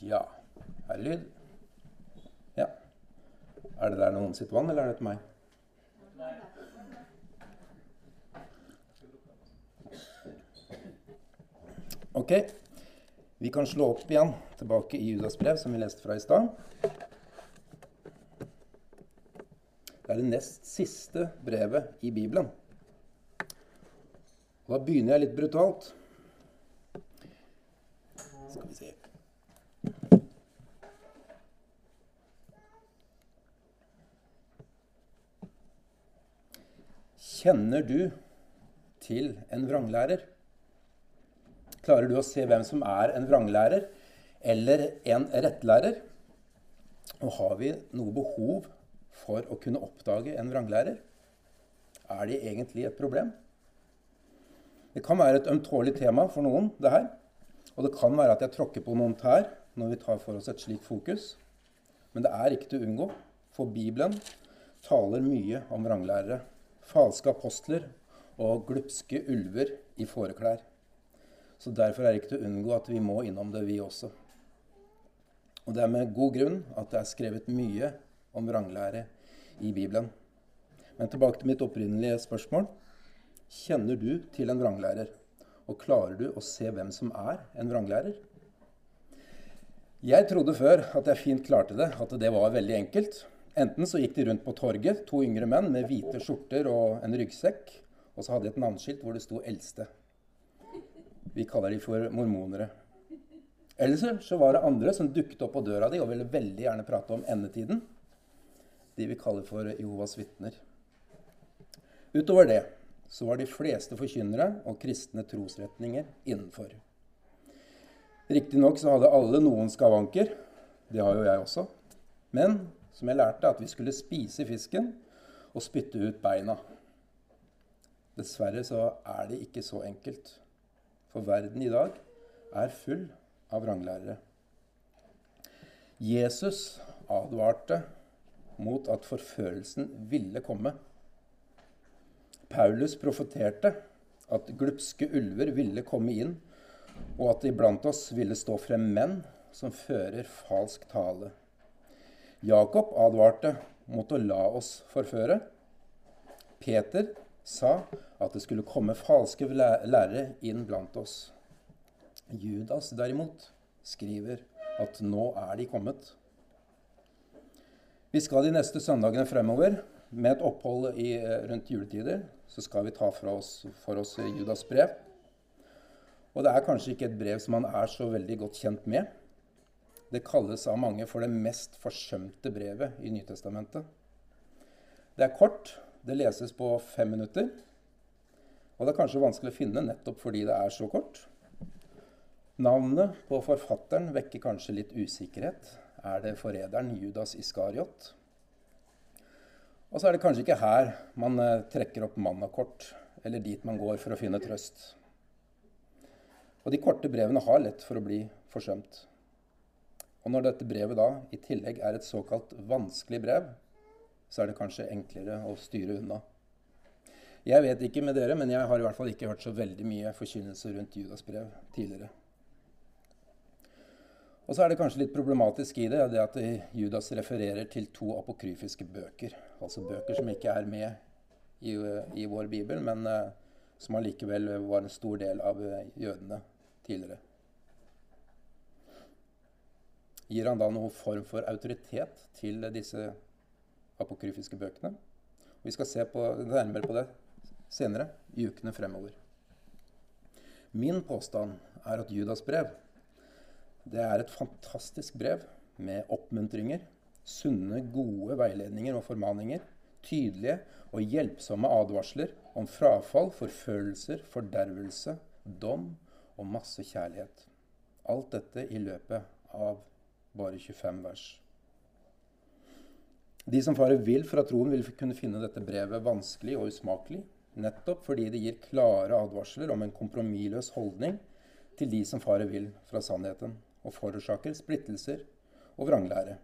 Ja. Er det lyd? Ja. Er det der noen sitter vann, eller er det til meg? Ok. Vi kan slå opp igjen tilbake i Judas brev, som vi leste fra i stad. Det er det nest siste brevet i Bibelen. Og da begynner jeg litt brutalt. Skal vi se Kjenner du til en vranglærer? Klarer du å se hvem som er en vranglærer eller en rettlærer? Og har vi noe behov for å kunne oppdage en vranglærer? Er det egentlig et problem? Det kan være et ømtålig tema for noen, det her. Og det kan være at jeg tråkker på noen tær når vi tar for oss et slikt fokus. Men det er ikke til å unngå, for Bibelen taler mye om vranglærere. Falske apostler og glupske ulver i fåreklær. Så derfor er det ikke til å unngå at vi må innom det, vi også. Og det er med god grunn at det er skrevet mye om vranglære i Bibelen. Men tilbake til mitt opprinnelige spørsmål. Kjenner du til en vranglærer? Og klarer du å se hvem som er en vranglærer? Jeg trodde før at jeg fint klarte det, at det var veldig enkelt. Enten så gikk de rundt på torget, to yngre menn med hvite skjorter og en ryggsekk, og så hadde de et navneskilt hvor det sto 'Eldste'. Vi kaller de for mormonere. Eller så var det andre som dukket opp på døra di og ville veldig gjerne prate om endetiden. De vi kaller for Jehovas vitner. Utover det så var de fleste forkynnere og kristne trosretninger innenfor. Riktignok så hadde alle noen skavanker. Det har jo jeg også. Men som jeg lærte, at vi skulle spise fisken og spytte ut beina. Dessverre så er det ikke så enkelt. For verden i dag er full av vranglærere. Jesus advarte mot at forførelsen ville komme. Paulus profeterte at glupske ulver ville komme inn, og at iblant oss ville stå frem menn som fører falsk tale. Jakob advarte mot å la oss forføre. Peter sa at det skulle komme falske lærere inn blant oss. Judas derimot skriver at nå er de kommet. Vi skal de neste søndagene fremover, med et opphold i, rundt juletider, så skal vi ta oss, for oss Judas brev. Og det er kanskje ikke et brev som han er så veldig godt kjent med. Det kalles av mange for det mest forsømte brevet i Nytestamentet. Det er kort, det leses på fem minutter. Og det er kanskje vanskelig å finne nettopp fordi det er så kort. Navnet på forfatteren vekker kanskje litt usikkerhet. Er det forræderen Judas Iskariot? Og så er det kanskje ikke her man eh, trekker opp mannakort, eller dit man går for å finne trøst. Og de korte brevene har lett for å bli forsømt. Og når dette brevet da i tillegg er et såkalt vanskelig brev, så er det kanskje enklere å styre unna. Jeg vet ikke med dere, men jeg har i hvert fall ikke hørt så veldig mye forkynnelse rundt Judas brev tidligere. Og så er det kanskje litt problematisk i det, det at Judas refererer til to apokryfiske bøker. Altså bøker som ikke er med i, i vår bibel, men uh, som allikevel var en stor del av uh, jødene tidligere. Gir han da noen form for autoritet til disse apokryfiske bøkene? Vi skal se på, nærmere på det senere, i ukene fremover. Min påstand er at Judas brev det er et fantastisk brev med oppmuntringer, sunne, gode veiledninger og formaninger, tydelige og hjelpsomme advarsler om frafall, forfølelser, fordervelse, dom og masse kjærlighet. Alt dette i løpet av bare 25 vers. De som farer vill fra troen, vil kunne finne dette brevet vanskelig og usmakelig, nettopp fordi det gir klare advarsler om en kompromissløs holdning til de som farer vill fra sannheten og forårsaker splittelser og vranglære.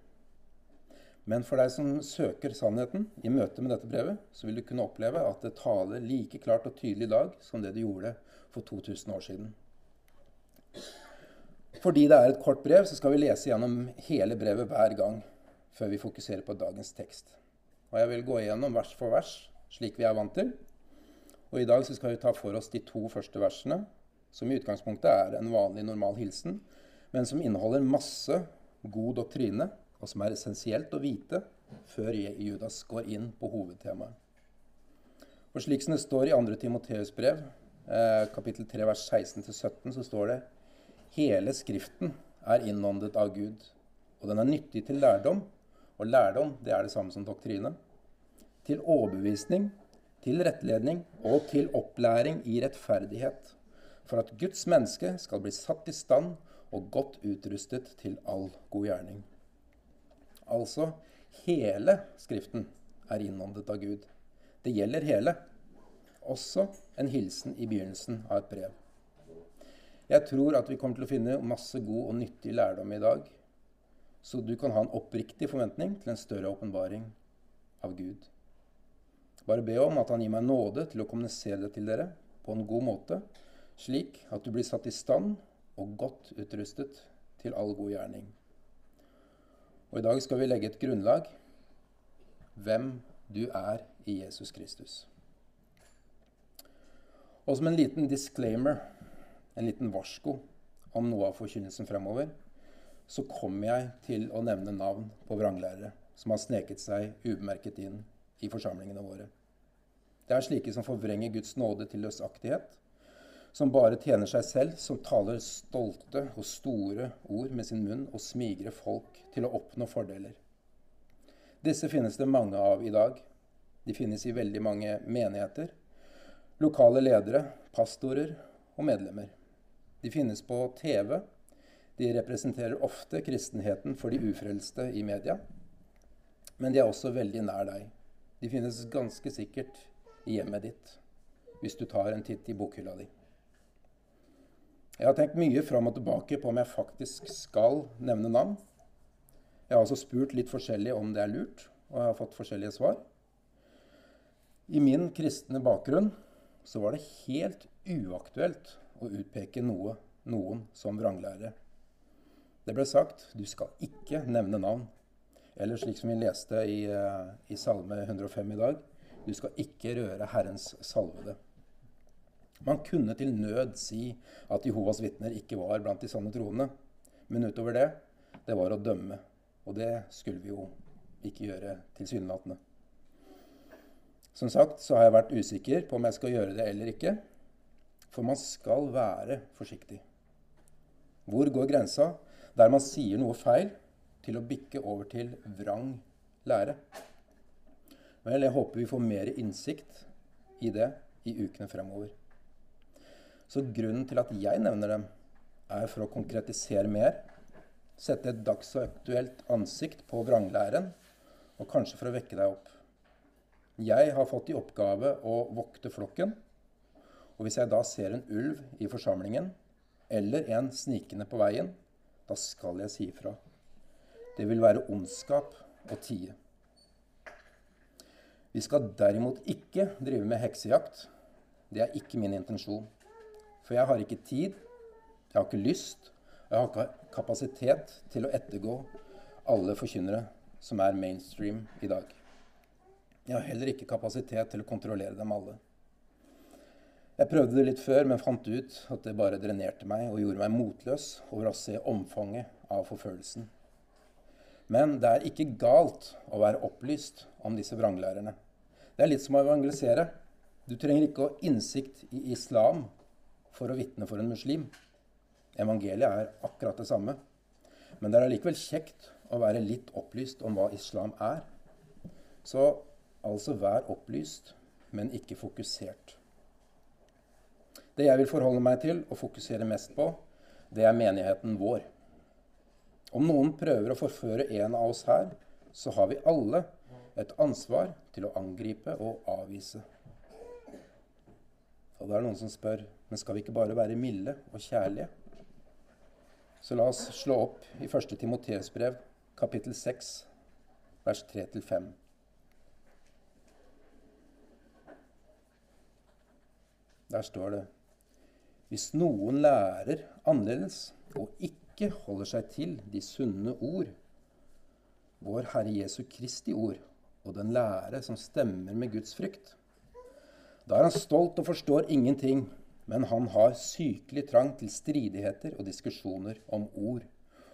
Men for deg som søker sannheten i møte med dette brevet, så vil du kunne oppleve at det taler like klart og tydelig i dag som det det gjorde for 2000 år siden. Fordi det er et kort brev, så skal vi lese gjennom hele brevet hver gang før vi fokuserer på dagens tekst. Og jeg vil gå igjennom vers for vers, slik vi er vant til. Og i dag så skal vi ta for oss de to første versene, som i utgangspunktet er en vanlig, normal hilsen, men som inneholder masse god doktrine, og som er essensielt å vite før Judas går inn på hovedtemaet. Og slik som det står i 2. Timoteus brev, eh, kapittel 3, vers 16-17, så står det Hele Skriften er innåndet av Gud, og den er nyttig til lærdom. Og lærdom, det er det samme som doktrine. Til overbevisning, til rettledning og til opplæring i rettferdighet. For at Guds menneske skal bli satt i stand og godt utrustet til all god gjerning. Altså hele Skriften er innåndet av Gud. Det gjelder hele. Også en hilsen i begynnelsen av et brev. Jeg tror at vi kommer til å finne masse god og nyttig lærdom i dag. Så du kan ha en oppriktig forventning til en større åpenbaring av Gud. Bare be om at Han gir meg nåde til å kommunisere det til dere på en god måte, slik at du blir satt i stand og godt utrustet til all god gjerning. Og I dag skal vi legge et grunnlag hvem du er i Jesus Kristus. Og som en liten disclaimer, en liten varsko om noe av forkynnelsen fremover, så kommer jeg til å nevne navn på vranglærere som har sneket seg ubemerket inn i forsamlingene våre. Det er slike som forvrenger Guds nåde til løsaktighet, som bare tjener seg selv, som taler stolte og store ord med sin munn og smigrer folk til å oppnå fordeler. Disse finnes det mange av i dag. De finnes i veldig mange menigheter, lokale ledere, pastorer og medlemmer. De finnes på TV. De representerer ofte kristenheten for de ufrelste i media. Men de er også veldig nær deg. De finnes ganske sikkert i hjemmet ditt, hvis du tar en titt i bokhylla di. Jeg har tenkt mye fram og tilbake på om jeg faktisk skal nevne navn. Jeg har også spurt litt forskjellig om det er lurt, og jeg har fått forskjellige svar. I min kristne bakgrunn så var det helt uaktuelt å utpeke noe, noen som vranglærer. Det ble sagt du skal ikke nevne navn. Eller slik som vi leste i, eh, i Salme 105 i dag du skal ikke røre Herrens salvede. Man kunne til nød si at Jehovas vitner ikke var blant de sanne troende. Men utover det, det var å dømme. Og det skulle vi jo ikke gjøre tilsynelatende. Som sagt så har jeg vært usikker på om jeg skal gjøre det eller ikke. For man skal være forsiktig. Hvor går grensa der man sier noe feil, til å bikke over til vrang lære? Vel, jeg håper vi får mer innsikt i det i ukene fremover. Så grunnen til at jeg nevner dem, er for å konkretisere mer, sette et dagsaktuelt ansikt på vranglæren, og kanskje for å vekke deg opp. Jeg har fått i oppgave å vokte flokken. Og hvis jeg da ser en ulv i forsamlingen, eller en snikende på veien, da skal jeg si ifra. Det vil være ondskap å tie. Vi skal derimot ikke drive med heksejakt. Det er ikke min intensjon. For jeg har ikke tid, jeg har ikke lyst, og jeg har ikke kapasitet til å ettergå alle forkynnere som er mainstream i dag. Jeg har heller ikke kapasitet til å kontrollere dem alle. Jeg prøvde det litt før, men fant ut at det bare drenerte meg og gjorde meg motløs over å se omfanget av forfølgelsen. Men det er ikke galt å være opplyst om disse vranglærerne. Det er litt som å evangelisere. Du trenger ikke å ha innsikt i islam for å vitne for en muslim. Evangeliet er akkurat det samme. Men det er allikevel kjekt å være litt opplyst om hva islam er. Så Altså vær opplyst, men ikke fokusert. Det jeg vil forholde meg til og fokusere mest på, det er menigheten vår. Om noen prøver å forføre en av oss her, så har vi alle et ansvar til å angripe og avvise. Og det er noen som spør men skal vi ikke bare være milde og kjærlige. Så la oss slå opp i 1. Timoteus brev, kapittel 6, vers 3-5. Der står det Hvis noen lærer annerledes og ikke holder seg til de sunne ord, vår Herre Jesu Kristi ord, og den lære som stemmer med Guds frykt. Da er han stolt og forstår ingenting, men han har sykelig trang til stridigheter og diskusjoner om ord.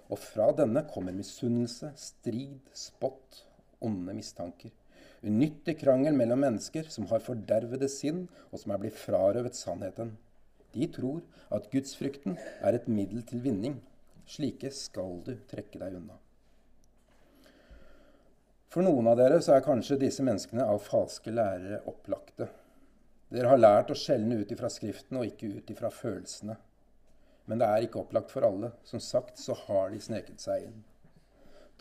Og fra denne kommer misunnelse, strid, spott, onde mistanker. Unyttig krangel mellom mennesker som har fordervede sinn, og som er blitt frarøvet sannheten. De tror at gudsfrykten er et middel til vinning. Slike skal du trekke deg unna. For noen av dere så er kanskje disse menneskene av falske lærere opplagte. Dere har lært å skjelne ut ifra Skriften og ikke ut ifra følelsene. Men det er ikke opplagt for alle. Som sagt så har de sneket seg inn.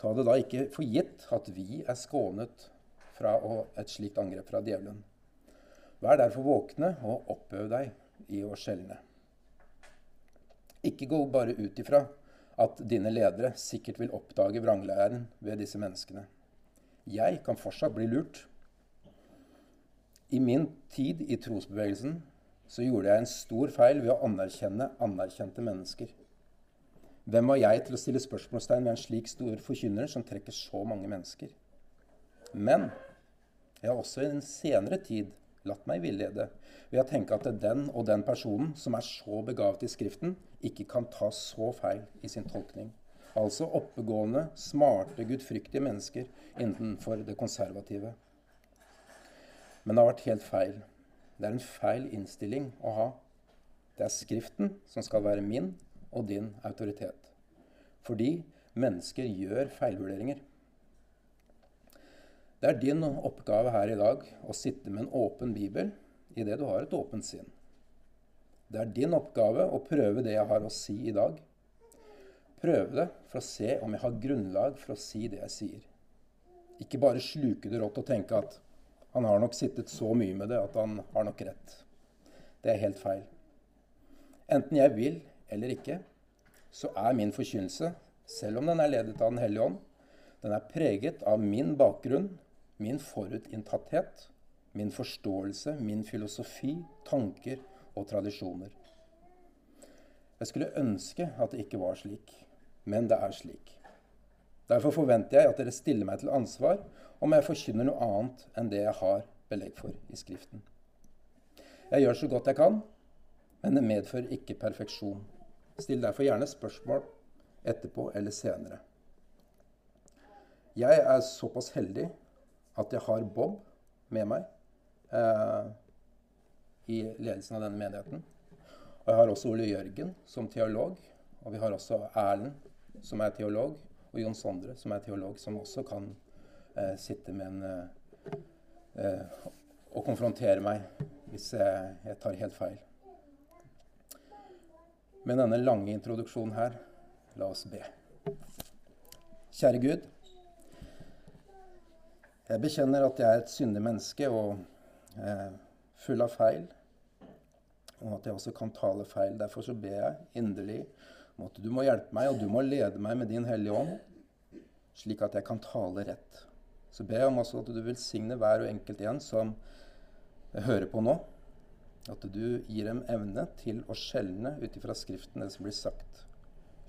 Ta det da ikke for gitt at vi er skånet fra et slikt angrep fra djevelen. Vær derfor våkne og oppøv deg i å skjelne. Ikke gå bare ut ifra at dine ledere sikkert vil oppdage vranglæren ved disse menneskene. Jeg kan fortsatt bli lurt. I min tid i trosbevegelsen så gjorde jeg en stor feil ved å anerkjenne anerkjente mennesker. Hvem var jeg til å stille spørsmålstegn ved en slik stor forkynner som trekker så mange mennesker? Men jeg har også i en senere tid latt meg villede ved å tenke at den og den personen som er så begavet i Skriften, ikke kan ta så feil i sin tolkning. Altså oppegående, smarte, gudfryktige mennesker innenfor det konservative. Men det har vært helt feil. Det er en feil innstilling å ha. Det er Skriften som skal være min og din autoritet. Fordi mennesker gjør feilvurderinger. Det er din oppgave her i dag å sitte med en åpen bibel i det du har et åpent sinn. Det er din oppgave å prøve det jeg har å si i dag prøve det for å se om jeg har grunnlag for å si det jeg sier. Ikke bare sluke det rått og tenke at han har nok sittet så mye med det at han har nok rett. Det er helt feil. Enten jeg vil eller ikke, så er min forkynnelse, selv om den er ledet av Den hellige ånd, den er preget av min bakgrunn, min forutinntatthet, min forståelse, min filosofi, tanker og tradisjoner. Jeg skulle ønske at det ikke var slik men det er slik. Derfor forventer jeg at dere stiller meg til ansvar om jeg forkynner noe annet enn det jeg har belegg for i Skriften. Jeg gjør så godt jeg kan, men det medfører ikke perfeksjon. Still derfor gjerne spørsmål etterpå eller senere. Jeg er såpass heldig at jeg har Bob med meg eh, i ledelsen av denne menigheten. Og jeg har også Ole Jørgen som teolog. Og vi har også Erlend som er teolog, og Jon Sondre, som er teolog, som også kan eh, sitte med en eh, eh, og konfrontere meg hvis jeg, jeg, tar helt feil. Med denne lange introduksjonen her, la oss be. Kjære Gud. Jeg bekjenner at jeg er et syndig menneske og eh, full av feil. Og at jeg også kan tale feil. Derfor så ber jeg inderlig om at du må hjelpe meg, og du må lede meg med din Hellige Ånd, slik at jeg kan tale rett. Så ber jeg om også at du velsigner hver og enkelt en som hører på nå. At du gir dem evne til å skjelne ut ifra Skriften det som blir sagt,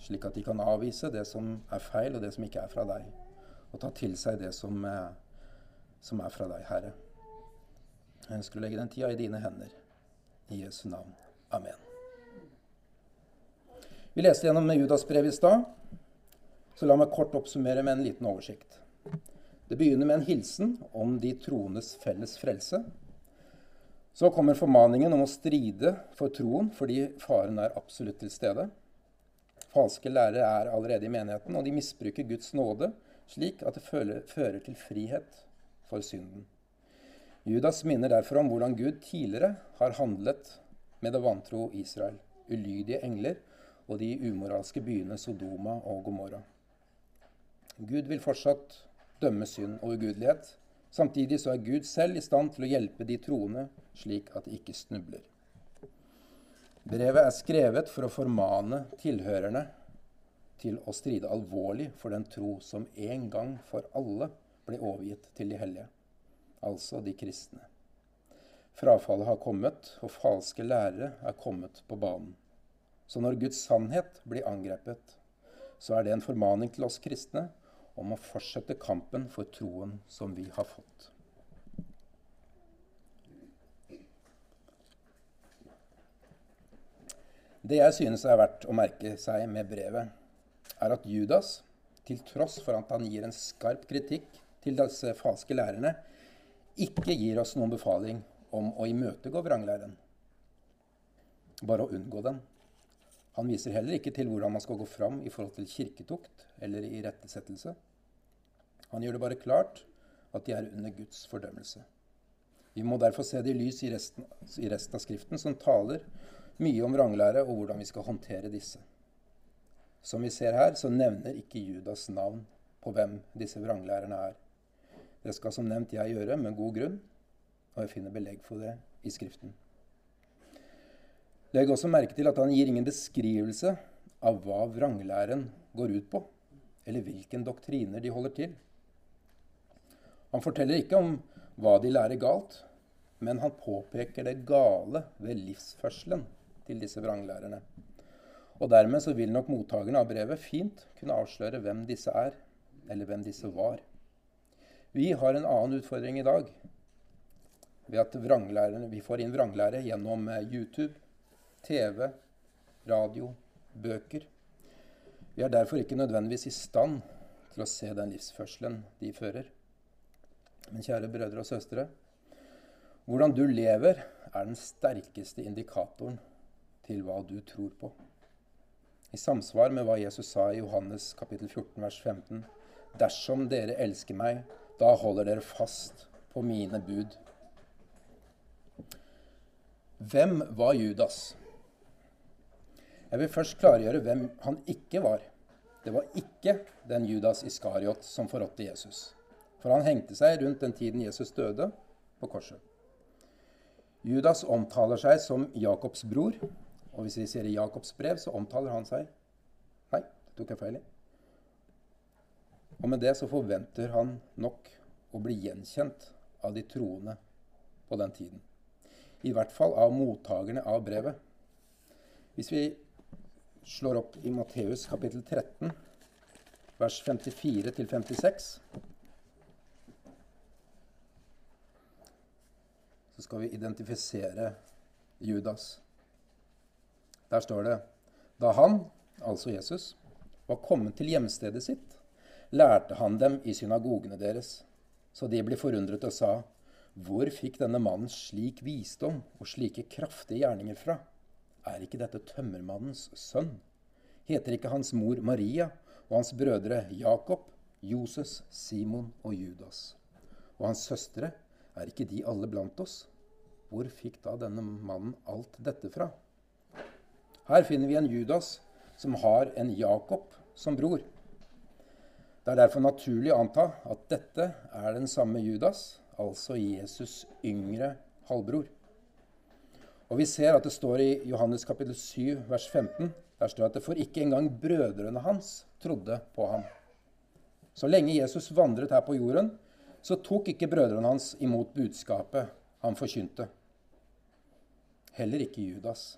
slik at de kan avvise det som er feil, og det som ikke er fra deg, og ta til seg det som, som er fra deg, Herre. Jeg ønsker å legge den tida i dine hender. I Jesu navn. Amen. Vi leste gjennom Judas brev i stad, så la meg kort oppsummere med en liten oversikt. Det begynner med en hilsen om de troendes felles frelse. Så kommer formaningen om å stride for troen fordi faren er absolutt til stede. Falske lærere er allerede i menigheten, og de misbruker Guds nåde slik at det fører til frihet for synden. Judas minner derfor om hvordan Gud tidligere har handlet med det vantro Israel. Ulydige engler og de umoralske byene Sodoma og Gomorra. Gud vil fortsatt dømme synd og ugudelighet. Samtidig så er Gud selv i stand til å hjelpe de troende slik at de ikke snubler. Brevet er skrevet for å formane tilhørerne til å stride alvorlig for den tro som en gang for alle ble overgitt til de hellige, altså de kristne. Frafallet har kommet, og falske lærere er kommet på banen. Så når Guds sannhet blir angrepet, så er det en formaning til oss kristne om å fortsette kampen for troen som vi har fått. Det jeg synes er verdt å merke seg med brevet, er at Judas, til tross for at han gir en skarp kritikk til disse falske lærerne, ikke gir oss noen befaling om å imøtegå vranglæren, bare å unngå den. Han viser heller ikke til hvordan man skal gå fram i forhold til kirketukt eller irettesettelse. Han gjør det bare klart at de er under Guds fordømmelse. Vi må derfor se det i lys i resten, i resten av Skriften, som taler mye om vranglære og hvordan vi skal håndtere disse. Som vi ser her, så nevner ikke Judas navn på hvem disse vranglærerne er. Det skal som nevnt jeg gjøre, med god grunn, og jeg finner belegg for det i Skriften. Legg også merke til at han gir ingen beskrivelse av hva vranglæren går ut på, eller hvilken doktriner de holder til. Han forteller ikke om hva de lærer galt, men han påpeker det gale ved livsførselen til disse vranglærerne. Og dermed så vil nok mottakerne av brevet fint kunne avsløre hvem disse er, eller hvem disse var. Vi har en annen utfordring i dag ved at vi får inn vranglære gjennom eh, YouTube, TV, radio, bøker. Vi er derfor ikke nødvendigvis i stand til å se den livsførselen de fører. Men kjære brødre og søstre, hvordan du lever, er den sterkeste indikatoren til hva du tror på. I samsvar med hva Jesus sa i Johannes kapittel 14, vers 15.: Dersom dere elsker meg, da holder dere fast på mine bud. Hvem var Judas? Jeg vil først klargjøre hvem han ikke var. Det var ikke den Judas Iskariot som forrådte Jesus. For han hengte seg rundt den tiden Jesus døde, på korset. Judas omtaler seg som Jakobs bror. Og hvis vi sier i Jakobs brev, så omtaler han seg Nei, det tok jeg feil i. Og med det så forventer han nok å bli gjenkjent av de troende på den tiden. I hvert fall av mottakerne av brevet. Hvis vi slår opp i Matteus kapittel 13, vers 54 til 56. Så skal vi identifisere Judas. Der står det Da han, altså Jesus, var kommet til hjemstedet sitt, lærte han dem i synagogene deres. Så de ble forundret og sa, Hvor fikk denne mannen slik visdom og slike kraftige gjerninger fra? Er ikke dette tømmermannens sønn? Heter ikke hans mor Maria og hans brødre Jakob, Joses, Simon og Judas? Og hans søstre, er ikke de alle blant oss? Hvor fikk da denne mannen alt dette fra? Her finner vi en Judas som har en Jakob som bror. Det er derfor naturlig å anta at dette er den samme Judas, altså Jesus' yngre halvbror. Og vi ser at det står i Johannes kapittel 7, vers 15. Der står at det for ikke engang brødrene hans trodde på ham. Så lenge Jesus vandret her på jorden, så tok ikke brødrene hans imot budskapet han forkynte. Heller ikke Judas.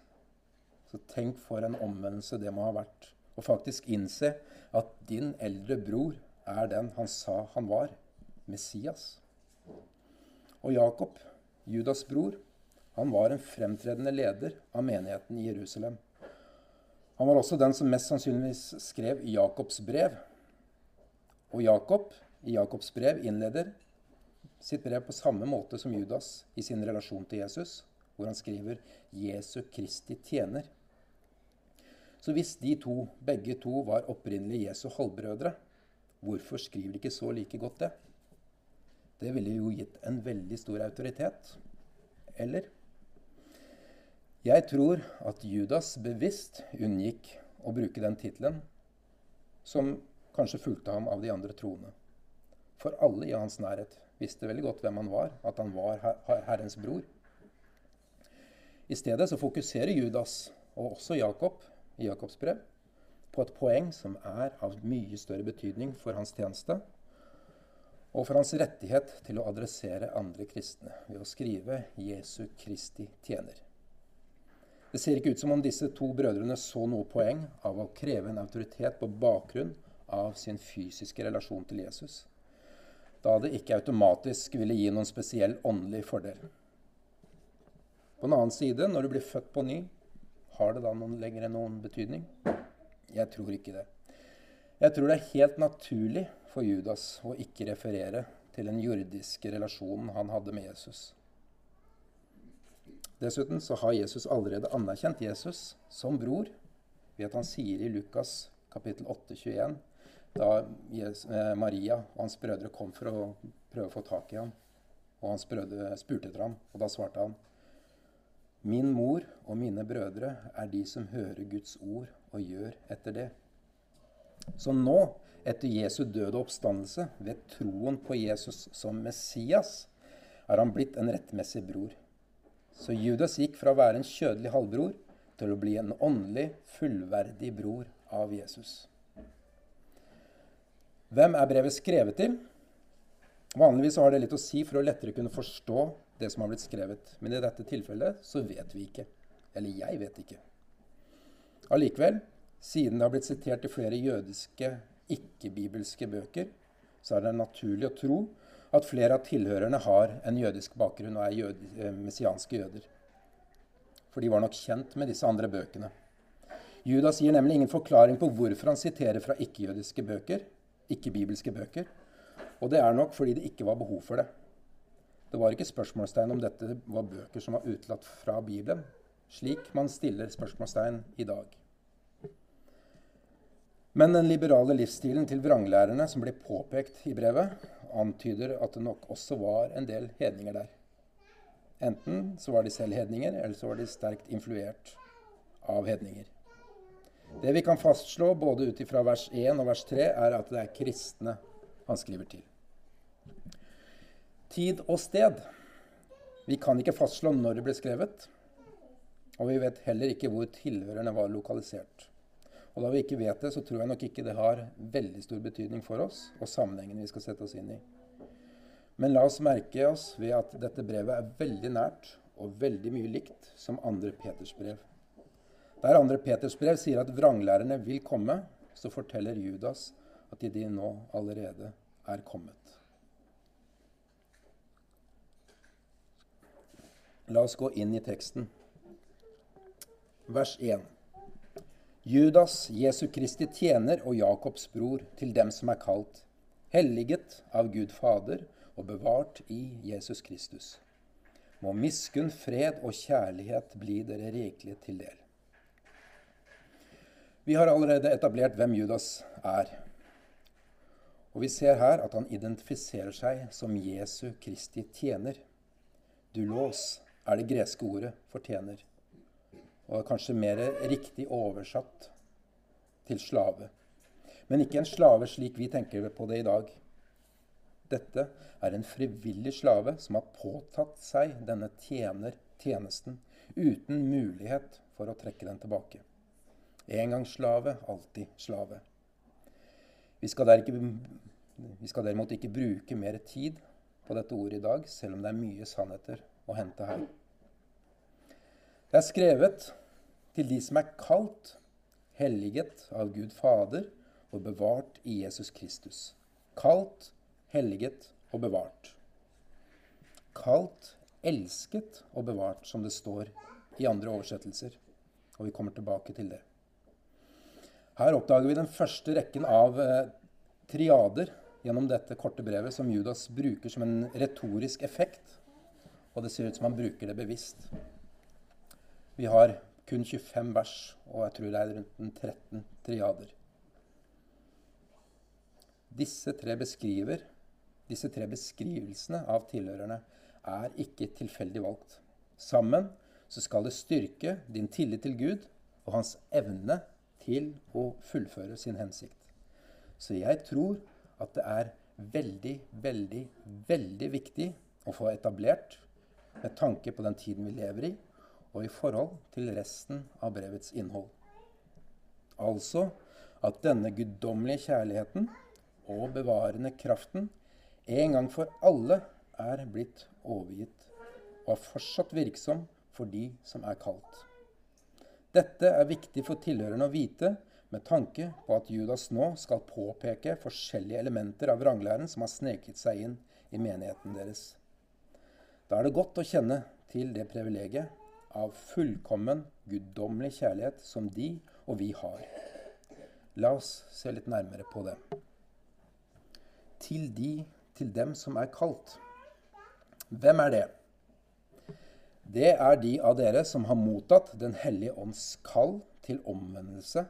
Så tenk for en omvendelse det må ha vært. Og faktisk innse at din eldre bror er den han sa han var, Messias. Og Jakob, Judas' bror, han var en fremtredende leder av menigheten i Jerusalem. Han var også den som mest sannsynligvis skrev Jakobs brev. Og Jakob i Jakobs brev innleder sitt brev på samme måte som Judas i sin relasjon til Jesus, hvor han skriver 'Jesu Kristi tjener'. Så hvis de to, begge to var opprinnelig Jesu halvbrødre, hvorfor skriver de ikke så like godt det? Det ville jo gitt en veldig stor autoritet. Eller? Jeg tror at Judas bevisst unngikk å bruke den tittelen som kanskje fulgte ham av de andre troende. For alle i hans nærhet visste veldig godt hvem han var, at han var Herrens bror. I stedet så fokuserer Judas, og også Jakob i Jakobs brev, på et poeng som er av mye større betydning for hans tjeneste, og for hans rettighet til å adressere andre kristne ved å skrive Jesu Kristi tjener. Det ser ikke ut som om disse to brødrene så noe poeng av å kreve en autoritet på bakgrunn av sin fysiske relasjon til Jesus, da det ikke automatisk ville gi noen spesiell åndelig fordel. På den annen side, når du blir født på ny, har det da noen lenger enn noen betydning? Jeg tror ikke det. Jeg tror det er helt naturlig for Judas å ikke referere til den jordiske relasjonen han hadde med Jesus. Dessuten så har Jesus allerede anerkjent Jesus som bror ved at han sier i Lukas kapittel 8, 21, da eh, Maria og hans brødre kom for å prøve å få tak i ham, og hans brødre spurte etter ham, og da svarte han Min mor og mine brødre er de som hører Guds ord og gjør etter det. Så nå, etter Jesu døde oppstandelse, ved troen på Jesus som Messias, er han blitt en rettmessig bror. Så Judas gikk fra å være en kjødelig halvbror til å bli en åndelig, fullverdig bror av Jesus. Hvem er brevet skrevet til? Vanligvis har det litt å si for å lettere kunne forstå det som har blitt skrevet. Men i dette tilfellet så vet vi ikke. Eller jeg vet ikke. Allikevel, siden det har blitt sitert i flere jødiske, ikke-bibelske bøker, så er det naturlig å tro at flere av tilhørerne har en jødisk bakgrunn og er jødi, eh, messianske jøder. For de var nok kjent med disse andre bøkene. Judas gir nemlig ingen forklaring på hvorfor han siterer fra ikke-jødiske bøker, ikke-bibelske bøker. Og det er nok fordi det ikke var behov for det. Det var ikke spørsmålstegn om dette var bøker som var utelatt fra Bibelen, slik man stiller spørsmålstegn i dag. Men den liberale livsstilen til vranglærerne som ble påpekt i brevet, antyder at det nok også var en del hedninger der. Enten så var de selv hedninger, eller så var de sterkt influert av hedninger. Det vi kan fastslå både ut ifra vers 1 og vers 3, er at det er kristne han skriver til. Tid og sted. Vi kan ikke fastslå når det ble skrevet, og vi vet heller ikke hvor tilhørerne var lokalisert. Og da vi ikke vet det, så tror jeg nok ikke det har veldig stor betydning for oss og sammenhengen vi skal sette oss inn i. Men la oss merke oss ved at dette brevet er veldig nært og veldig mye likt som andre Peters brev. Der andre Peters brev sier at vranglærerne vil komme, så forteller Judas at de nå allerede er kommet. La oss gå inn i teksten. Vers 1. Judas, Jesu Kristi tjener og Jakobs bror, til dem som er kalt, helliget av Gud Fader og bevart i Jesus Kristus. Må miskunn, fred og kjærlighet bli dere rikelig til del. Vi har allerede etablert hvem Judas er. Og vi ser her at han identifiserer seg som Jesu Kristi tjener. Dulos er det greske ordet for tjener og kanskje mer riktig oversatt til slave. Men ikke en slave slik vi tenker på det i dag. Dette er en frivillig slave som har påtatt seg denne tjener tjenesten uten mulighet for å trekke den tilbake. En gang slave, alltid slave. Vi skal, ikke, vi skal derimot ikke bruke mer tid på dette ordet i dag, selv om det er mye sannheter å hente her. Det er skrevet til de som er kalt, helliget av Gud Fader og bevart i Jesus Kristus. Kalt, helliget og bevart. Kalt, elsket og bevart, som det står i andre oversettelser. Og vi kommer tilbake til det. Her oppdager vi den første rekken av eh, triader gjennom dette korte brevet som Judas bruker som en retorisk effekt. Og det ser ut som han bruker det bevisst. Vi har kun 25 vers, og jeg tror det er rundt 13 triader. Disse tre disse tre beskrivelsene av tilhørerne er ikke tilfeldig valgt. Sammen så skal det styrke din tillit til Gud og hans evne til å fullføre sin hensikt. Så jeg tror at det er veldig, veldig, veldig viktig å få etablert med tanke på den tiden vi lever i, og i forhold til resten av brevets innhold. Altså at denne guddommelige kjærligheten og bevarende kraften en gang for alle er blitt overgitt og er fortsatt virksom for de som er kalt. Dette er viktig for tilhørerne å vite med tanke på at Judas nå skal påpeke forskjellige elementer av vranglæren som har sneket seg inn i menigheten deres. Da er det godt å kjenne til det privilegiet av fullkommen, guddommelig kjærlighet som de og vi har. La oss se litt nærmere på det. Til de, til dem som er kalt. Hvem er det? Det er de av dere som har mottatt Den hellige ånds kall til omvendelse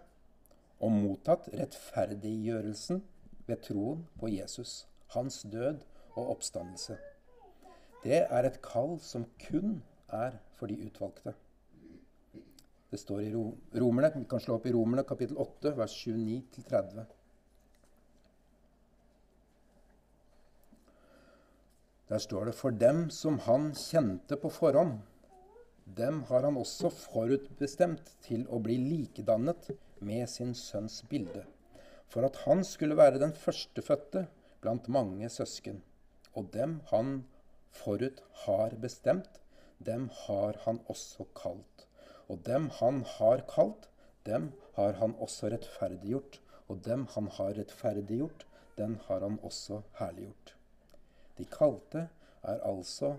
og mottatt rettferdiggjørelsen ved troen på Jesus, hans død og oppstandelse. Det er et kall som kun er for de utvalgte. Det står i Romerne, Vi kan slå opp i Romerne kapittel 8, vers 29-30. Der står det For dem som han kjente på forhånd, dem har han også forutbestemt til å bli likedannet med sin sønns bilde, for at han skulle være den førstefødte blant mange søsken. Og dem han forut har bestemt, dem har han også kalt. Og dem han har kalt, dem har han også rettferdiggjort. Og dem han har rettferdiggjort, den har han også herliggjort. De kalte er altså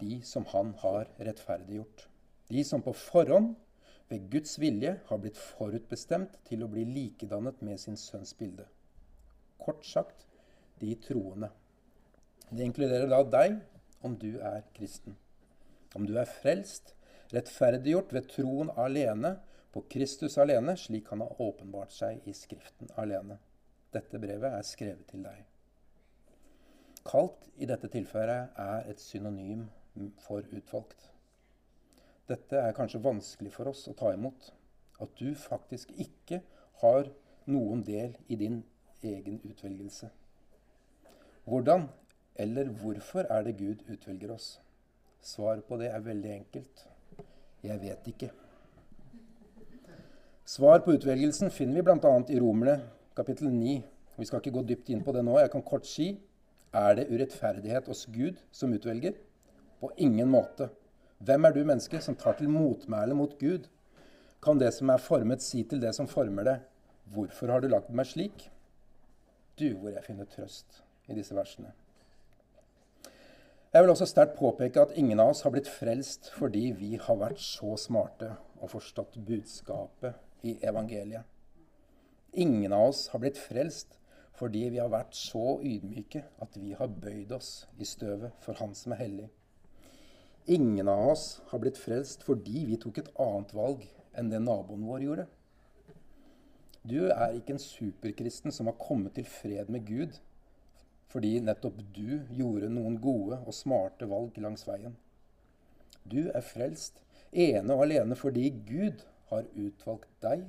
de som han har rettferdiggjort. De som på forhånd ved Guds vilje har blitt forutbestemt til å bli likedannet med sin sønns bilde. Kort sagt de troende. Det inkluderer da deg om du er kristen. Om du er frelst, rettferdiggjort ved troen alene, på Kristus alene, slik han har åpenbart seg i Skriften alene. Dette brevet er skrevet til deg. Kalt i dette tilfellet er et synonym for utvalgt. Dette er kanskje vanskelig for oss å ta imot. At du faktisk ikke har noen del i din egen utvelgelse. Hvordan eller hvorfor er det Gud utvelger oss? Svaret på det er veldig enkelt. Jeg vet ikke. Svar på utvelgelsen finner vi bl.a. i Romerne kapittel 9. Vi skal ikke gå dypt inn på det nå. Jeg kan kort si er det urettferdighet hos Gud som utvelger? På ingen måte. Hvem er du, menneske, som tar til motmæle mot Gud? Kan det som er formet, si til det som former det, hvorfor har du lagt meg slik? Du, hvor jeg finner trøst i disse versene. Jeg vil også sterkt påpeke at ingen av oss har blitt frelst fordi vi har vært så smarte og forstått budskapet i evangeliet. Ingen av oss har blitt frelst fordi vi har vært så ydmyke at vi har bøyd oss i støvet for Han som er hellig. Ingen av oss har blitt frelst fordi vi tok et annet valg enn det naboen vår gjorde. Du er ikke en superkristen som har kommet til fred med Gud fordi nettopp du gjorde noen gode og smarte valg langs veien. Du er frelst ene og alene fordi Gud har utvalgt deg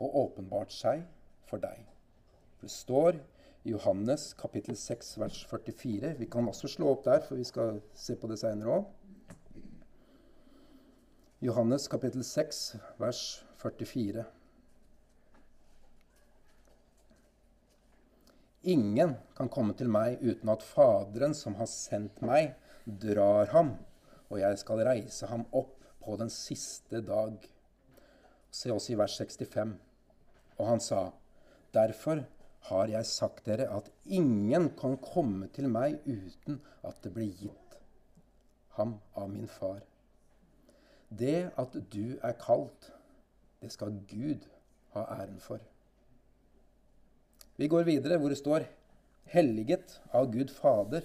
og åpenbart seg for deg. Det står i Johannes kapittel 6 vers 44. Vi kan også slå opp der, for vi skal se på det seinere òg. Johannes kapittel 6, vers 44. Ingen kan komme til meg uten at Faderen som har sendt meg, drar ham, og jeg skal reise ham opp på den siste dag. Se også i vers 65. Og han sa, Derfor har jeg sagt dere at ingen kan komme til meg uten at det blir gitt ham av min far. Det at du er kalt, det skal Gud ha æren for. Vi går videre hvor det står 'helliget av Gud Fader'.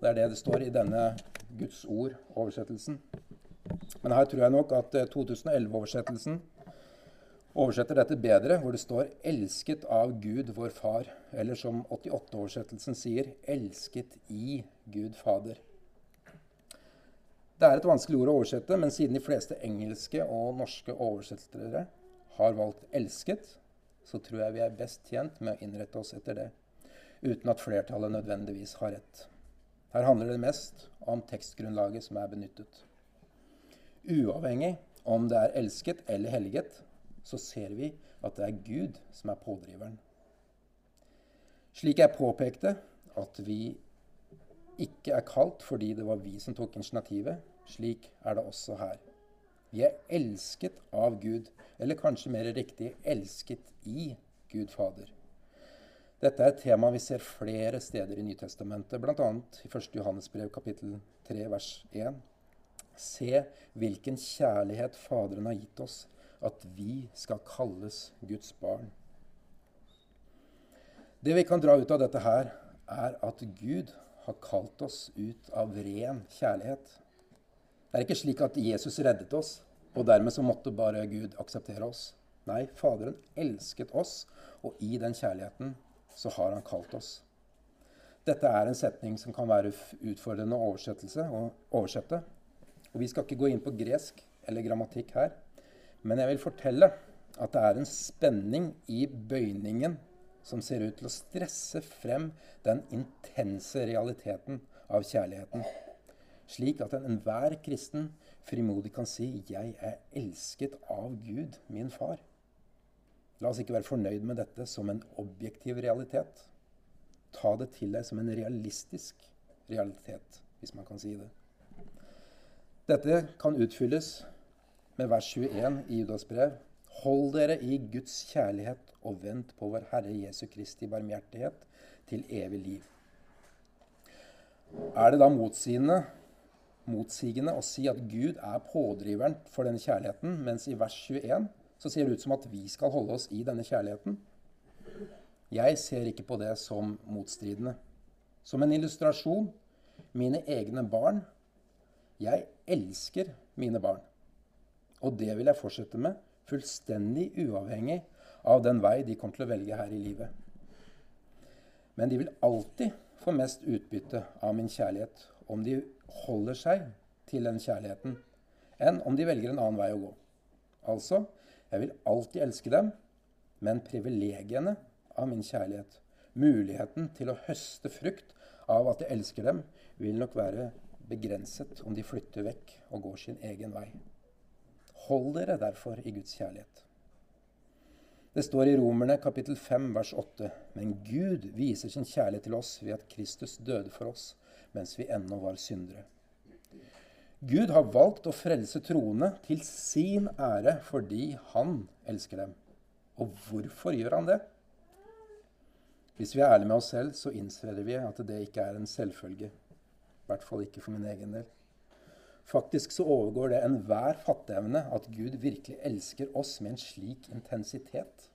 Det er det det står i denne Guds ord-oversettelsen. Men her tror jeg nok at 2011-oversettelsen eh, oversetter dette bedre, hvor det står 'elsket av Gud vår Far'. Eller som 88-oversettelsen sier 'elsket i Gud Fader'. Det er et vanskelig ord å oversette, men siden de fleste engelske og norske oversettere har valgt 'elsket', så tror jeg vi er best tjent med å innrette oss etter det, uten at flertallet nødvendigvis har rett. Her handler det mest om tekstgrunnlaget som er benyttet. Uavhengig om det er elsket eller helliget, så ser vi at det er Gud som er pådriveren. Slik jeg påpekte at vi ikke er kalt fordi det var vi som tok initiativet. Slik er det også her. Vi er elsket av Gud, eller kanskje mer riktig elsket i Gud Fader. Dette er et tema vi ser flere steder i Nytestamentet, bl.a. i 1. Johannes brev kapittel 3 vers 1. Se hvilken kjærlighet Faderen har gitt oss, at vi skal kalles Guds barn. Det vi kan dra ut av dette her, er at Gud har kalt oss ut av ren kjærlighet. Det er ikke slik at Jesus reddet oss, og dermed så måtte bare Gud akseptere oss. Nei, Faderen elsket oss, og i den kjærligheten så har han kalt oss. Dette er en setning som kan være utfordrende å oversette. Og vi skal ikke gå inn på gresk eller grammatikk her. Men jeg vil fortelle at det er en spenning i bøyningen som ser ut til å stresse frem den intense realiteten av kjærligheten. Slik at enhver kristen frimodig kan si 'Jeg er elsket av Gud, min far'. La oss ikke være fornøyd med dette som en objektiv realitet. Ta det til deg som en realistisk realitet, hvis man kan si det. Dette kan utfylles med vers 21 i Judas brev. Hold dere i Guds kjærlighet og vent på vår Herre Jesu Kristi barmhjertighet til evig liv. Er det da motsigende, motsigende å si at Gud er pådriveren for denne kjærligheten, mens i vers 21 så ser det ut som at vi skal holde oss i denne kjærligheten? Jeg ser ikke på det som motstridende. Som en illustrasjon mine egne barn jeg elsker mine barn. Og det vil jeg fortsette med, fullstendig uavhengig av den vei de kommer til å velge her i livet. Men de vil alltid få mest utbytte av min kjærlighet om de holder seg til den kjærligheten, enn om de velger en annen vei å gå. Altså, jeg vil alltid elske dem, men privilegiene av min kjærlighet, muligheten til å høste frukt av at jeg elsker dem, vil nok være begrenset om de flytter vekk og går sin egen vei. Hold dere derfor i Guds kjærlighet. Det står i Romerne kapittel 5 vers 8.: Men Gud viser sin kjærlighet til oss ved at Kristus døde for oss mens vi ennå var syndere. Gud har valgt å frelse troende til sin ære fordi han elsker dem. Og hvorfor gjør han det? Hvis vi er ærlige med oss selv, så innser vi at det ikke er en selvfølge. I hvert fall ikke for min egen del. Faktisk så overgår det enhver fatteevne at Gud virkelig elsker oss med en slik intensitet.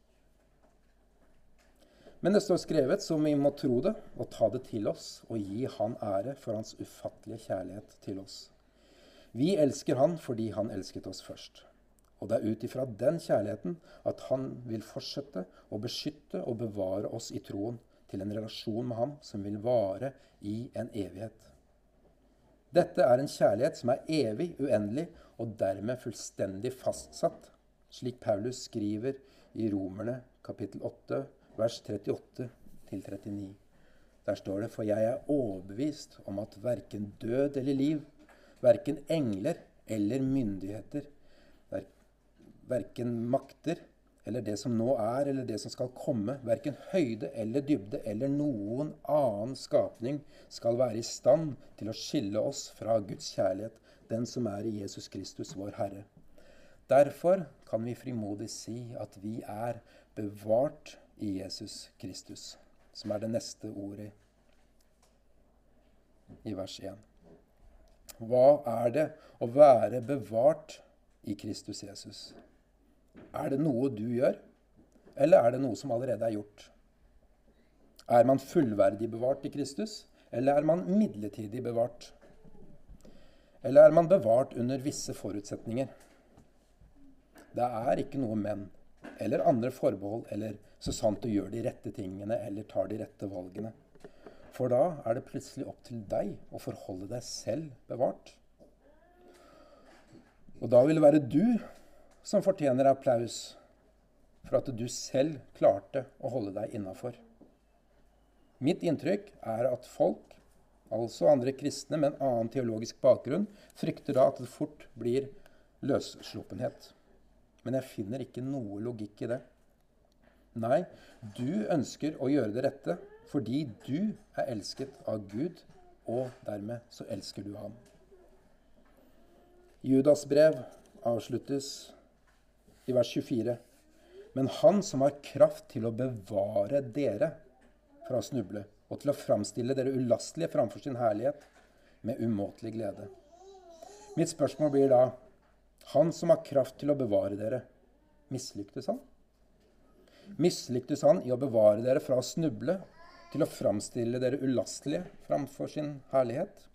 Men det står skrevet som vi må tro det og ta det til oss og gi Han ære for Hans ufattelige kjærlighet til oss. Vi elsker Han fordi Han elsket oss først. Og det er ut ifra den kjærligheten at Han vil fortsette å beskytte og bevare oss i troen til en relasjon med Ham som vil vare i en evighet. Dette er en kjærlighet som er evig, uendelig og dermed fullstendig fastsatt, slik Paulus skriver i Romerne kapittel 8, vers 38-39. Der står det For jeg er overbevist om at verken død eller liv, verken engler eller myndigheter, verken makter eller det som nå er, eller det som skal komme, verken høyde eller dybde eller noen annen skapning skal være i stand til å skille oss fra Guds kjærlighet, den som er i Jesus Kristus, vår Herre. Derfor kan vi frimodig si at vi er bevart i Jesus Kristus, som er det neste ordet i vers 1. Hva er det å være bevart i Kristus Jesus? Er det noe du gjør, eller er det noe som allerede er gjort? Er man fullverdig bevart i Kristus, eller er man midlertidig bevart? Eller er man bevart under visse forutsetninger? Det er ikke noe men eller andre forbehold eller så sant du gjør de rette tingene eller tar de rette valgene. For da er det plutselig opp til deg å forholde deg selv bevart. Og da vil det være du som fortjener applaus for at du selv klarte å holde deg innafor. Mitt inntrykk er at folk, altså andre kristne med en annen teologisk bakgrunn, frykter da at det fort blir løssluppenhet. Men jeg finner ikke noe logikk i det. Nei, du ønsker å gjøre det rette fordi du er elsket av Gud, og dermed så elsker du ham. Judas brev avsluttes i vers 24. Men han som har kraft til å bevare dere fra å snuble, og til å framstille dere ulastelige framfor sin herlighet med umåtelig glede. Mitt spørsmål blir da Han som har kraft til å bevare dere, mislyktes han? Mislyktes han i å bevare dere fra å snuble, til å framstille dere ulastelige framfor sin herlighet?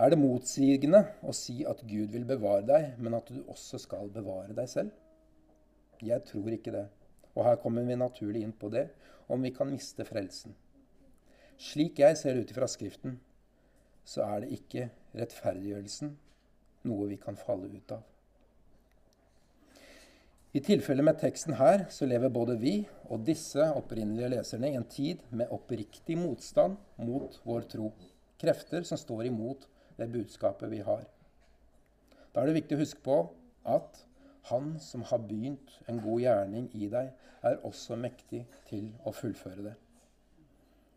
Er det motsigende å si at Gud vil bevare deg, men at du også skal bevare deg selv? Jeg tror ikke det. Og her kommer vi naturlig inn på det, om vi kan miste frelsen. Slik jeg ser ut ifra Skriften, så er det ikke rettferdiggjørelsen noe vi kan falle ut av. I tilfelle med teksten her så lever både vi og disse opprinnelige leserne i en tid med oppriktig motstand mot vår tro. Krefter som står imot det budskapet vi har. Da er det viktig å huske på at han som har begynt en god gjerning i deg, er også mektig til å fullføre det.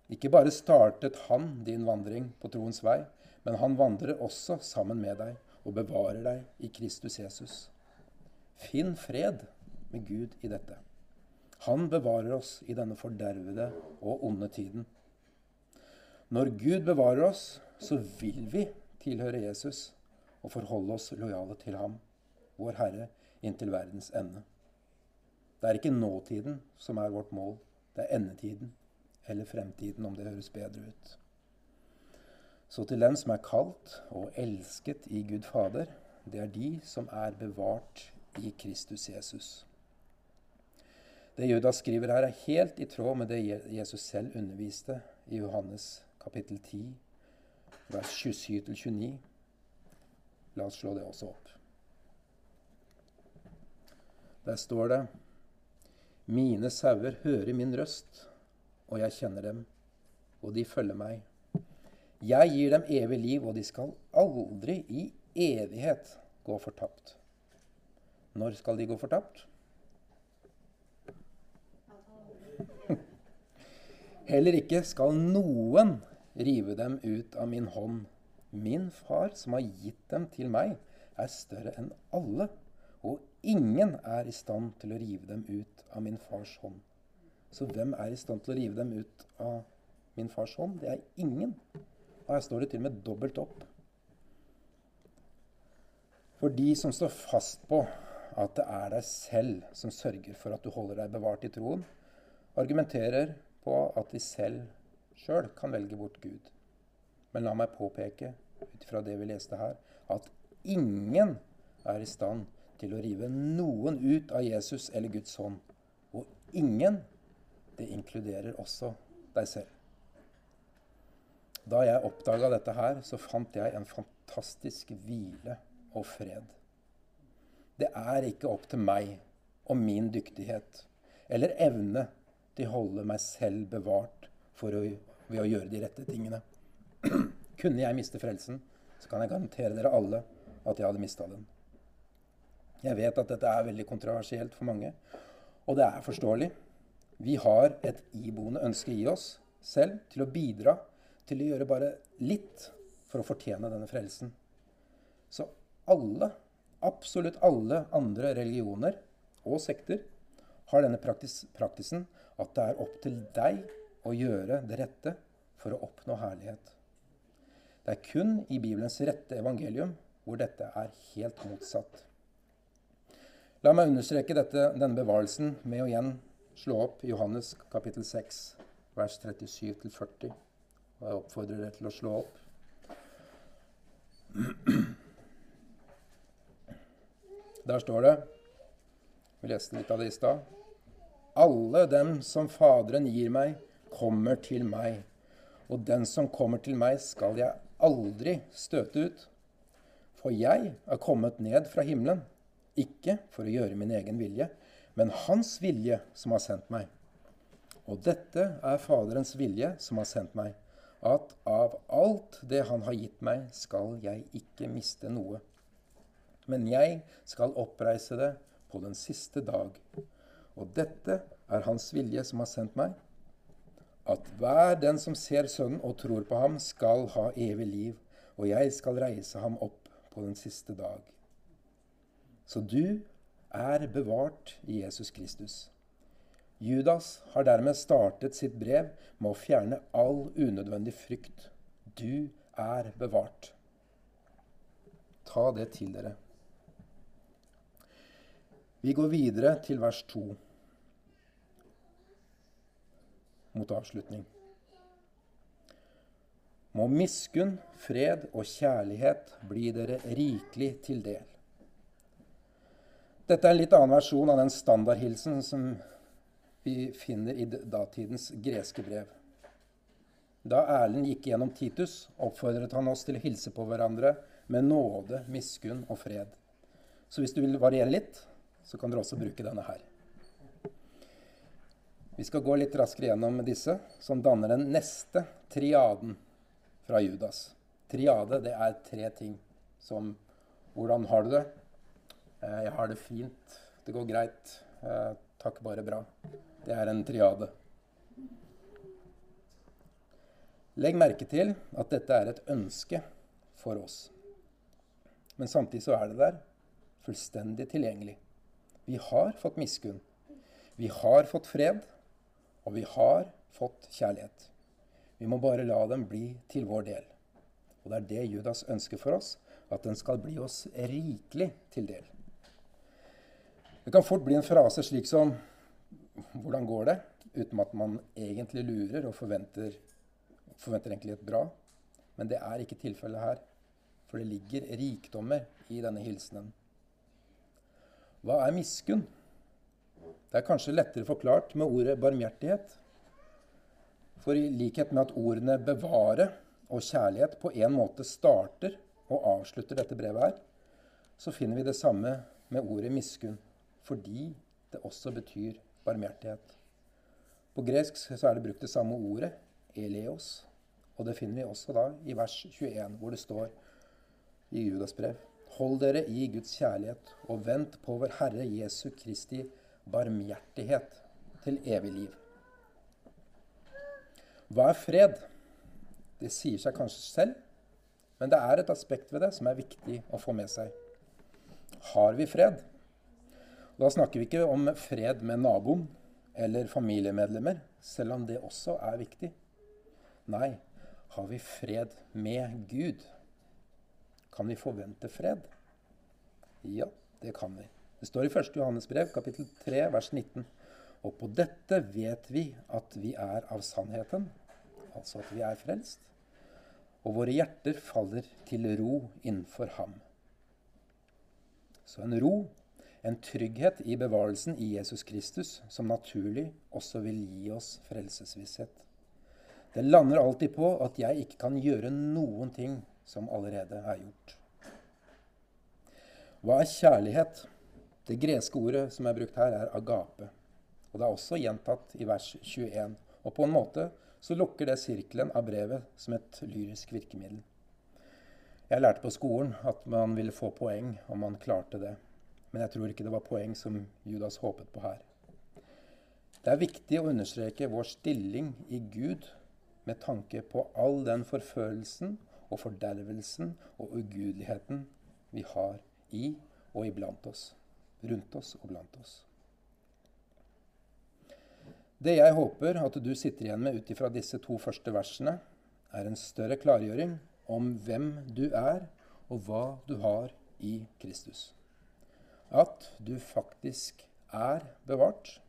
Ikke bare startet han din vandring på troens vei, men han vandrer også sammen med deg og bevarer deg i Kristus Jesus. Finn fred med Gud i dette. Han bevarer oss i denne fordervede og onde tiden. Når Gud bevarer oss, så vil vi tilhøre Jesus og forholde oss lojale til ham, vår Herre, inntil verdens ende. Det er ikke nåtiden som er vårt mål, det er endetiden eller fremtiden, om det høres bedre ut. Så til dem som er kalt og elsket i Gud Fader, det er de som er bevart i Kristus Jesus. Det Judas skriver her, er helt i tråd med det Jesus selv underviste i Johannes kapittel 10, vers 27-29. La oss slå det også opp. Der står det Mine sauer hører min røst, og jeg kjenner dem, og de følger meg. Jeg gir dem evig liv, og de skal aldri i evighet gå fortapt. Når skal de gå fortapt? Heller ikke skal noen rive dem ut av min hånd. Min far, som har gitt dem til meg, er større enn alle, og ingen er i stand til å rive dem ut av min fars hånd. Så hvem er i stand til å rive dem ut av min fars hånd? Det er ingen. Og her står det til og med dobbelt opp. For de som står fast på at det er deg selv som sørger for at du holder deg bevart i troen, argumenterer på at de selv sjøl kan velge bort Gud. Men la meg påpeke, ut ifra det vi leste her, at ingen er i stand til å rive noen ut av Jesus eller Guds hånd. Og ingen, det inkluderer også deg selv. Da jeg oppdaga dette her, så fant jeg en fantastisk hvile og fred. Det er ikke opp til meg og min dyktighet eller evne til å holde meg selv bevart å, ved å gjøre de rette tingene. Kunne jeg miste frelsen, så kan jeg garantere dere alle at jeg hadde mista den. Jeg vet at dette er veldig kontroversielt for mange, og det er forståelig. Vi har et iboende ønske i oss selv til å bidra til å gjøre bare litt for å fortjene denne frelsen. Så alle, absolutt alle andre religioner og sekter har denne praktis praktisen at det er opp til deg å gjøre det rette for å oppnå herlighet. Det er kun i Bibelens rette evangelium hvor dette er helt motsatt. La meg understreke dette, denne bevarelsen med å igjen slå opp Johannes kapittel 6, vers 37-40. Og jeg oppfordrer dere til å slå opp. Der står det Vi leste litt av det i stad. Alle dem som Faderen gir meg, kommer til meg. Og den som kommer til meg, skal jeg aldri støte ut. For jeg er kommet ned fra himmelen, ikke for å gjøre min egen vilje, men Hans vilje som har sendt meg. Og dette er Faderens vilje som har sendt meg, at av alt det Han har gitt meg, skal jeg ikke miste noe. Men jeg skal oppreise det på den siste dag. Og dette er Hans vilje som har sendt meg, at hver den som ser Sønnen og tror på ham, skal ha evig liv, og jeg skal reise ham opp på den siste dag. Så du er bevart i Jesus Kristus. Judas har dermed startet sitt brev med å fjerne all unødvendig frykt. Du er bevart. Ta det til dere. Vi går videre til vers 2 mot avslutning. Må miskunn, fred og kjærlighet bli dere rikelig til del. Dette er en litt annen versjon av den standardhilsen som vi finner i datidens greske brev. Da Erlend gikk gjennom Titus, oppfordret han oss til å hilse på hverandre med nåde, miskunn og fred. Så hvis du vil variere litt, så kan dere også bruke denne her. Vi skal gå litt raskere gjennom disse, som danner den neste triaden fra Judas. Triade, det er tre ting som Hvordan har du det? Eh, jeg har det fint. Det går greit. Eh, takk, bare bra. Det er en triade. Legg merke til at dette er et ønske for oss. Men samtidig så er det der fullstendig tilgjengelig. Vi har fått miskunn. Vi har fått fred. Og vi har fått kjærlighet. Vi må bare la dem bli til vår del. Og det er det Judas ønsker for oss, at den skal bli oss rikelig til del. Det kan fort bli en frase slik som 'Hvordan går det?' uten at man egentlig lurer og forventer, forventer egentlig et bra. Men det er ikke tilfellet her. For det ligger rikdommer i denne hilsenen. Hva er miskunn? Det er kanskje lettere forklart med ordet barmhjertighet. For i likhet med at ordene 'bevare' og 'kjærlighet' på en måte starter og avslutter dette brevet her, så finner vi det samme med ordet 'miskunn', fordi det også betyr barmhjertighet. På gresk så er det brukt det samme ordet, 'eleos', og det finner vi også da i vers 21, hvor det står i Judas brev Hold dere i Guds kjærlighet og vent på vår Herre Jesu Kristi barmhjertighet til evig liv. Hva er fred? Det sier seg kanskje selv, men det er et aspekt ved det som er viktig å få med seg. Har vi fred? Da snakker vi ikke om fred med naboen eller familiemedlemmer, selv om det også er viktig. Nei, har vi fred med Gud? Kan vi forvente fred? Ja, det kan vi. Det står i 1. Johannes brev, kapittel 3, vers 19. Og på dette vet vi at vi er av sannheten, altså at vi er frelst. Og våre hjerter faller til ro innenfor ham. Så en ro, en trygghet i bevarelsen i Jesus Kristus, som naturlig også vil gi oss frelsesvisshet. Det lander alltid på at jeg ikke kan gjøre noen ting som allerede er gjort. Hva er kjærlighet? Det greske ordet som er brukt her, er agape. Og det er også gjentatt i vers 21. Og på en måte så lukker det sirkelen av brevet som et lyrisk virkemiddel. Jeg lærte på skolen at man ville få poeng om man klarte det. Men jeg tror ikke det var poeng som Judas håpet på her. Det er viktig å understreke vår stilling i Gud med tanke på all den forfølelsen og fordervelsen og ugudeligheten vi har i og iblant oss rundt oss og blant oss. Det jeg håper at du sitter igjen med ut ifra disse to første versene, er en større klargjøring om hvem du er, og hva du har i Kristus. At du faktisk er bevart.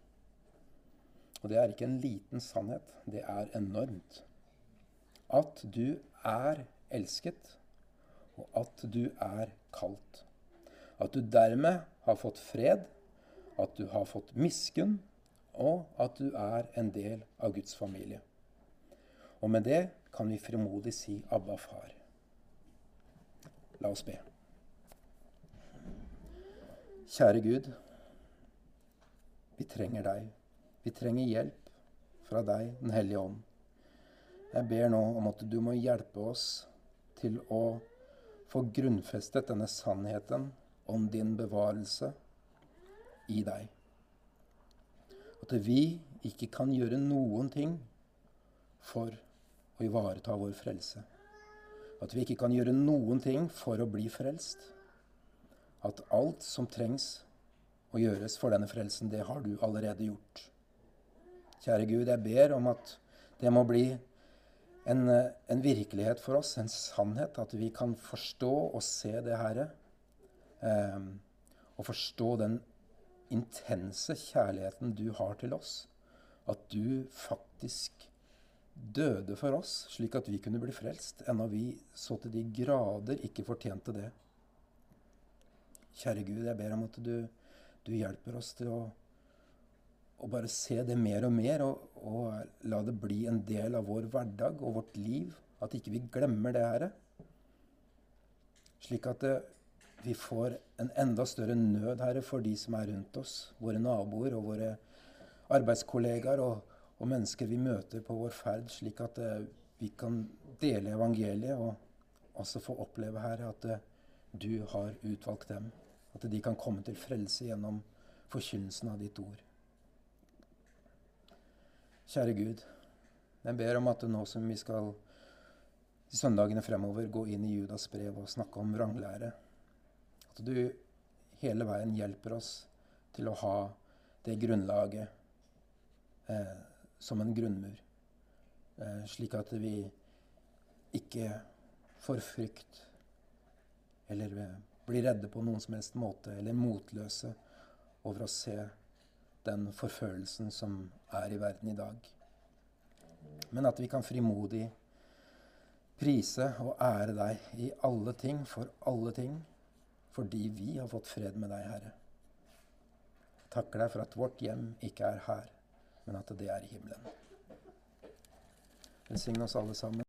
Og det er ikke en liten sannhet, det er enormt. At du er elsket, og at du er kalt. At du dermed har fått fred, at du har fått miskunn, og at du er en del av Guds familie. Og med det kan vi frimodig si 'Abba, far'. La oss be. Kjære Gud. Vi trenger deg. Vi trenger hjelp fra deg, Den hellige ånd. Jeg ber nå om at du må hjelpe oss til å få grunnfestet denne sannheten om din bevarelse i deg. At vi ikke kan gjøre noen ting for å ivareta vår frelse. At vi ikke kan gjøre noen ting for å bli frelst. At alt som trengs å gjøres for denne frelsen, det har du allerede gjort. Kjære Gud, jeg ber om at det må bli en, en virkelighet for oss, en sannhet, at vi kan forstå og se det, Herre. Eh, og forstå den intense kjærligheten du har til oss. At du faktisk døde for oss, slik at vi kunne bli frelst, ennå vi så til de grader ikke fortjente det. Kjære Gud, jeg ber om at du, du hjelper oss til å, å, bare se det mer og mer, og, og la det bli en del av vår hverdag og vårt liv. At ikke vi glemmer det, Herre. Slik at det, vi får en enda større nød, Herre, for de som er rundt oss. Våre naboer og våre arbeidskollegaer og, og mennesker vi møter på vår ferd, slik at uh, vi kan dele evangeliet og også få oppleve, Herre, at uh, du har utvalgt dem. At de kan komme til frelse gjennom forkynnelsen av ditt ord. Kjære Gud, jeg ber om at nå som vi skal i søndagene fremover gå inn i Judas brev og snakke om vranglære, at du hele veien hjelper oss til å ha det grunnlaget eh, som en grunnmur. Eh, slik at vi ikke får frykt eller eh, blir redde på noen som helst måte eller motløse over å se den forfølelsen som er i verden i dag. Men at vi kan frimodig prise og ære deg i alle ting, for alle ting, fordi vi har fått fred med deg, Herre. Takker deg for at vårt hjem ikke er her, men at det er i himmelen. Velsign oss alle sammen.